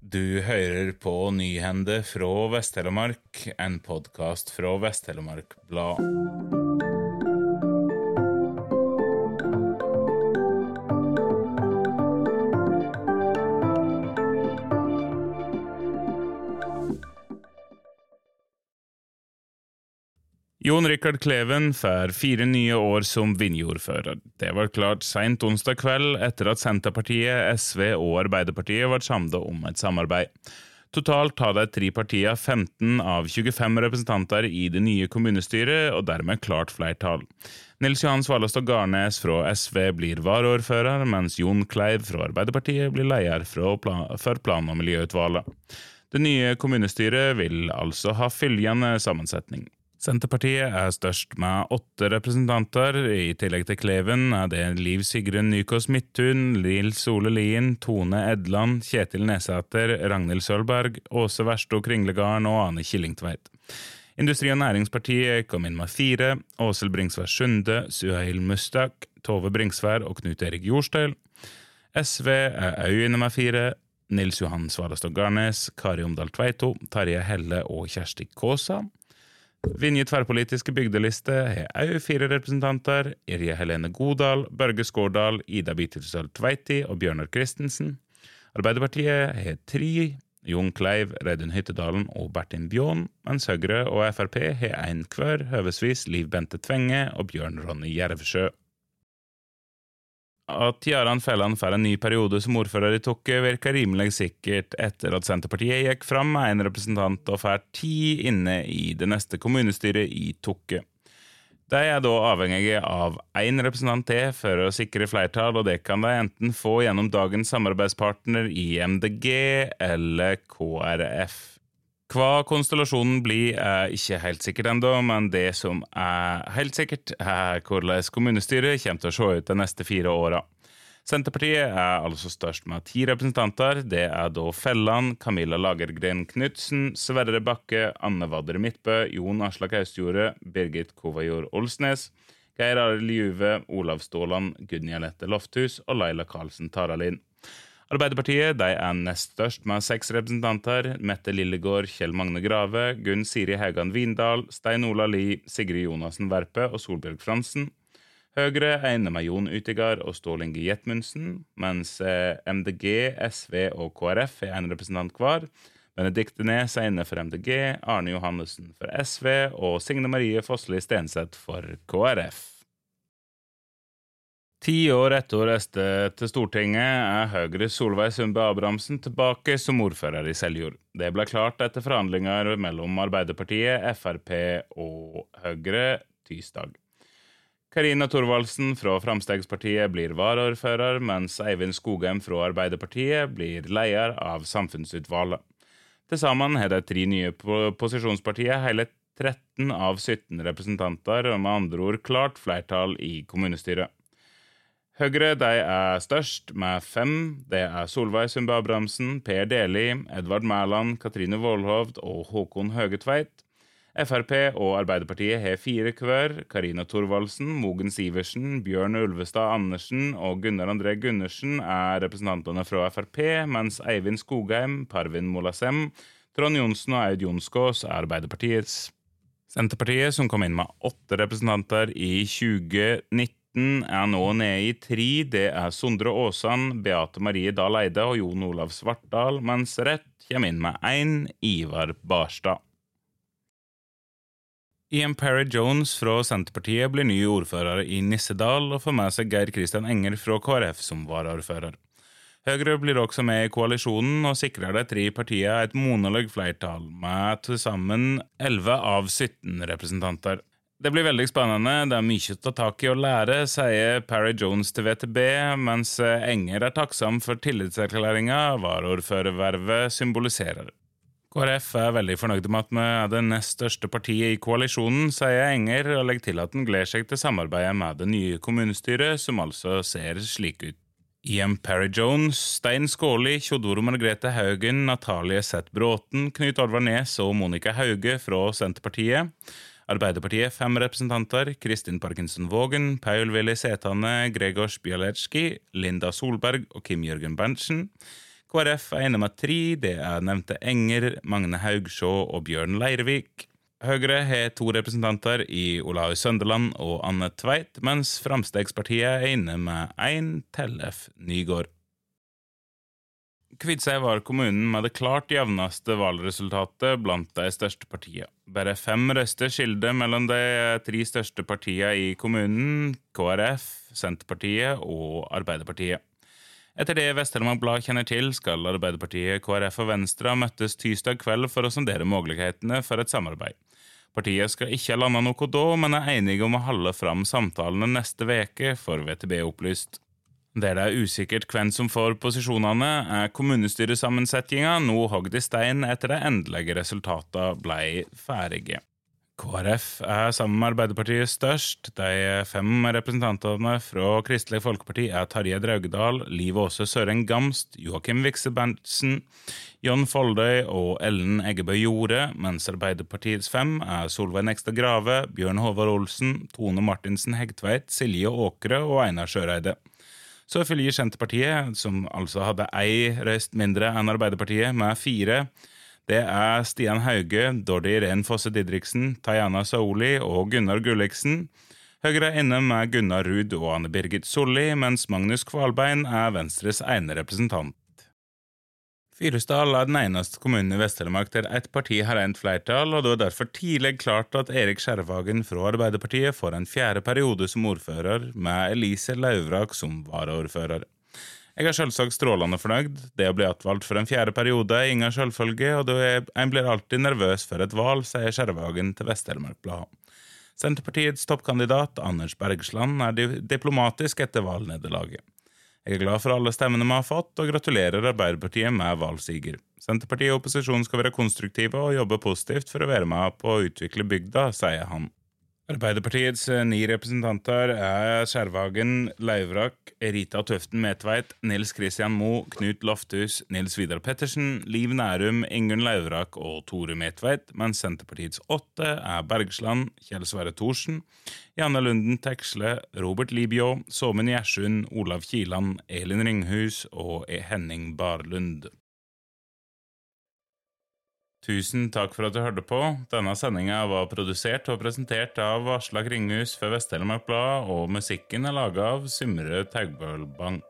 Du hører på Nyhende fra Vest-Telemark, en podkast fra Vest-Telemark Blad. Jon Rikard Kleven får fire nye år som Vinje-ordfører. Det var klart seint onsdag kveld etter at Senterpartiet, SV og Arbeiderpartiet ble samlet om et samarbeid. Totalt har de tre partiene 15 av 25 representanter i det nye kommunestyret, og dermed klart flertall. Nils Johan Svalestad Garnes fra SV blir varaordfører, mens Jon Kleiv fra Arbeiderpartiet blir leder for plan- og miljøutvalget. Det nye kommunestyret vil altså ha følgende sammensetning. Senterpartiet er størst med åtte representanter. I tillegg til Kleven er det Liv Sigrun Nykås Midthun, Lill Sole Lien, Tone Edland, Kjetil Nesæter, Ragnhild Sølberg, Åse Versto Kringlegarden og Ane Killingtveit. Industri- og Næringspartiet kom inn med fire. Åshild Bringsvær Sunde, Suhail Mustak, Tove Bringsvær og Knut Erik Jorstøl. SV er òg inne med fire. Nils Johan Svalestad Garnes, Kari Omdal Tveito, Tarjei Helle og Kjersti Kaasa. Vinje tverrpolitiske bygdeliste har òg fire representanter. Irje Helene Godal, Børge Skårdal, Ida Bitilsøl Tveiti og Bjørnar Christensen. Arbeiderpartiet har tre. Jon Kleiv, Reidun Hyttedalen og Bertin Bjån, mens Høyre og Frp har én hver, høvesvis Liv Bente Tvenge og Bjørn Ronny Jervsjø. At Jaran Felland får en ny periode som ordfører i Tokke, virker rimelig sikkert etter at Senterpartiet gikk fram med en representant og får ti inne i det neste kommunestyret i Tokke. De er da avhengige av én representant til for å sikre flertall, og det kan de enten få gjennom dagens samarbeidspartner i MDG eller KrF. Hva konstellasjonen blir, er ikke helt sikkert ennå, men det som er helt sikkert, er hvordan kommunestyret kommer til å se ut de neste fire åra. Senterpartiet er altså størst med ti representanter. Det er da Felland, Camilla Lagergren Knutsen, Sverre Bakke, Anne Vadder Midtbø, Jon Aslak Austjordet, Birgit Kovajord Olsnes, Geir Arild Juve, Olav Ståland, Gunja Lette Lofthus og Laila Karlsen Taralin. Arbeiderpartiet de er nest størst med seks representanter. Mette Lillegård, Kjell Magne Grave, Gunn Siri Haugan Vindal, Stein Ola Lie, Sigrid Jonassen Verpe og Solbjørg Fransen. Høyre er inne med Jon Utigard og Stål Inge Jetmundsen, mens eh, MDG, SV og KrF er en representant hver. Benedicte Nes er inne for MDG, Arne Johannessen for SV og Signe Marie Fossli Stenseth for KrF. Ti år etter Este til Stortinget er Høyres Solveig Sundbø Abrahamsen tilbake som ordfører i Seljord. Det ble klart etter forhandlinger mellom Arbeiderpartiet, Frp og Høyre tirsdag. Karina Thorvaldsen fra Framstegspartiet blir varaordfører, mens Eivind Skogheim fra Arbeiderpartiet blir leder av samfunnsutvalget. Til sammen har de tre nye posisjonspartiene hele 13 av 17 representanter, og med andre ord klart flertall i kommunestyret. Høyre de er størst, med fem. Det er Solveig Sundbø Abrahamsen, Per Deli, Edvard Mæland, Katrine Vålhovd og Håkon Høgetveit. Frp og Arbeiderpartiet har fire hver. Karina Thorvaldsen, Mogen Sivertsen, Bjørn Ulvestad Andersen og Gunnar André Gundersen er representantene fra Frp, mens Eivind Skogheim, Parvin Molasem, Trond Johnsen og Aud Jonskås er Arbeiderpartiets. Senterpartiet, som kom inn med åtte representanter i 2019, er nå nede i 3. Det er Sondre Aasan, Beate Marie Dahl Eide og Jon Olav Svartdal, mens Rett kommer inn med én, Ivar Barstad. Ian Perry Jones fra Senterpartiet blir ny ordfører i Nissedal og får med seg Geir Kristian Enger fra KrF som varaordfører. Høyre blir også med i koalisjonen og sikrer de tre partiene et monolog flertall, med til sammen 11 av 17 representanter. Det blir veldig spennende, det er mye å ta tak i og lære, sier Parry Jones til VTB, mens Enger er takksom for tillitserklæringa varaordførervervet symboliserer. KrF er veldig fornøyde med at vi er det nest største partiet i koalisjonen, sier Enger, og legger til at han gleder seg til samarbeidet med det nye kommunestyret, som altså ser slik ut. Ian Parry Jones, Stein Skåli, Tjodoro Margrethe Haugen, Natalie Seth Bråten, Knut Orvar Nes og Monica Hauge fra Senterpartiet. Arbeiderpartiet fem representanter, Kristin Parkinson Vågen, Paul Willy Setane, Gregors Bialetski, Linda Solberg og Kim Jørgen Berntsen. KrF er inne med tre, det er nevnte Enger, Magne Haugsjå og Bjørn Leirvik. Høyre har to representanter i Olaug Sønderland og Anne Tveit, mens Framstegspartiet er inne med én Tellef Nygård. Kviteseid var kommunen med det klart jevneste valgresultatet blant de største partiene. Bare fem røster skilte mellom de tre største partiene i kommunen, KrF, Senterpartiet og Arbeiderpartiet. Etter det Vest-Telemark Blad kjenner til, skal Arbeiderpartiet, KrF og Venstre møttes tirsdag kveld for å sondere mulighetene for et samarbeid. Partiet skal ikke lande noe da, men er enige om å holde fram samtalene neste veke, får VTB opplyst. Det er usikkert hvem som får posisjonene, er kommunestyresammensetninga nå hogd i stein etter de endelige resultatene ble ferdige. KrF er sammen med Arbeiderpartiet størst. De fem representantene fra Kristelig Folkeparti er Tarjei Draugedal, Liv Åse Søren Gamst, Joakim Vikse Berntsen, John Foldøy og Ellen Eggebø Jorde, mens Arbeiderpartiets fem er Solveig Nekstad Grave, Bjørn Håvard Olsen, Tone Martinsen Hegtveit, Silje Åkre og Einar Sjøreide. Så følger Senterpartiet, som altså hadde ei røyst mindre enn Arbeiderpartiet, med fire. Det er Stian Hauge, Dordi Ren Fosse Didriksen, Tajana Saoli og Gunnar Gulliksen. Høyre er inne med Gunnar Ruud og Anne Birgit Solli, mens Magnus Kvalbein er Venstres ene representant. Fyresdal er den eneste kommunen i Vest-Telemark der ett parti har rent flertall, og det er derfor tidlig klart at Erik Skjervagen fra Arbeiderpartiet får en fjerde periode som ordfører, med Elise Lauvrak som varaordfører. Jeg er selvsagt strålende fornøyd. Det å bli attvalgt for en fjerde periode er ingen selvfølge, og en blir alltid nervøs for et valg, sier Skjervagen til Vest-Telemark Blad. Senterpartiets toppkandidat Anders Bergsland er diplomatisk etter valgnederlaget. Jeg er glad for alle stemmene vi har fått, og gratulerer Arbeiderpartiet med valgsiger. Senterpartiet og opposisjonen skal være konstruktive og jobbe positivt for å være med på å utvikle bygda, sier han. Arbeiderpartiets eh, ni representanter er Skjærvagen, Leivrak, Rita Tøften Metveit, Nils Christian Moe, Knut Lofthus, Nils Vidar Pettersen, Liv Nærum, Ingunn Leivrak og Tore Metveit, mens Senterpartiets åtte er Bergsland, Kjell Sverre Thorsen, Janne Lunden Teksle, Robert Libjå, Såmen Gjersund, Olav Kiland, Elin Ringhus og Henning Barlund. Tusen takk for at du hørte på. Denne sendinga var produsert og presentert av Aslak Kringhus for Vest-Telemark Blad, og musikken er laga av Symre Taugbølbang.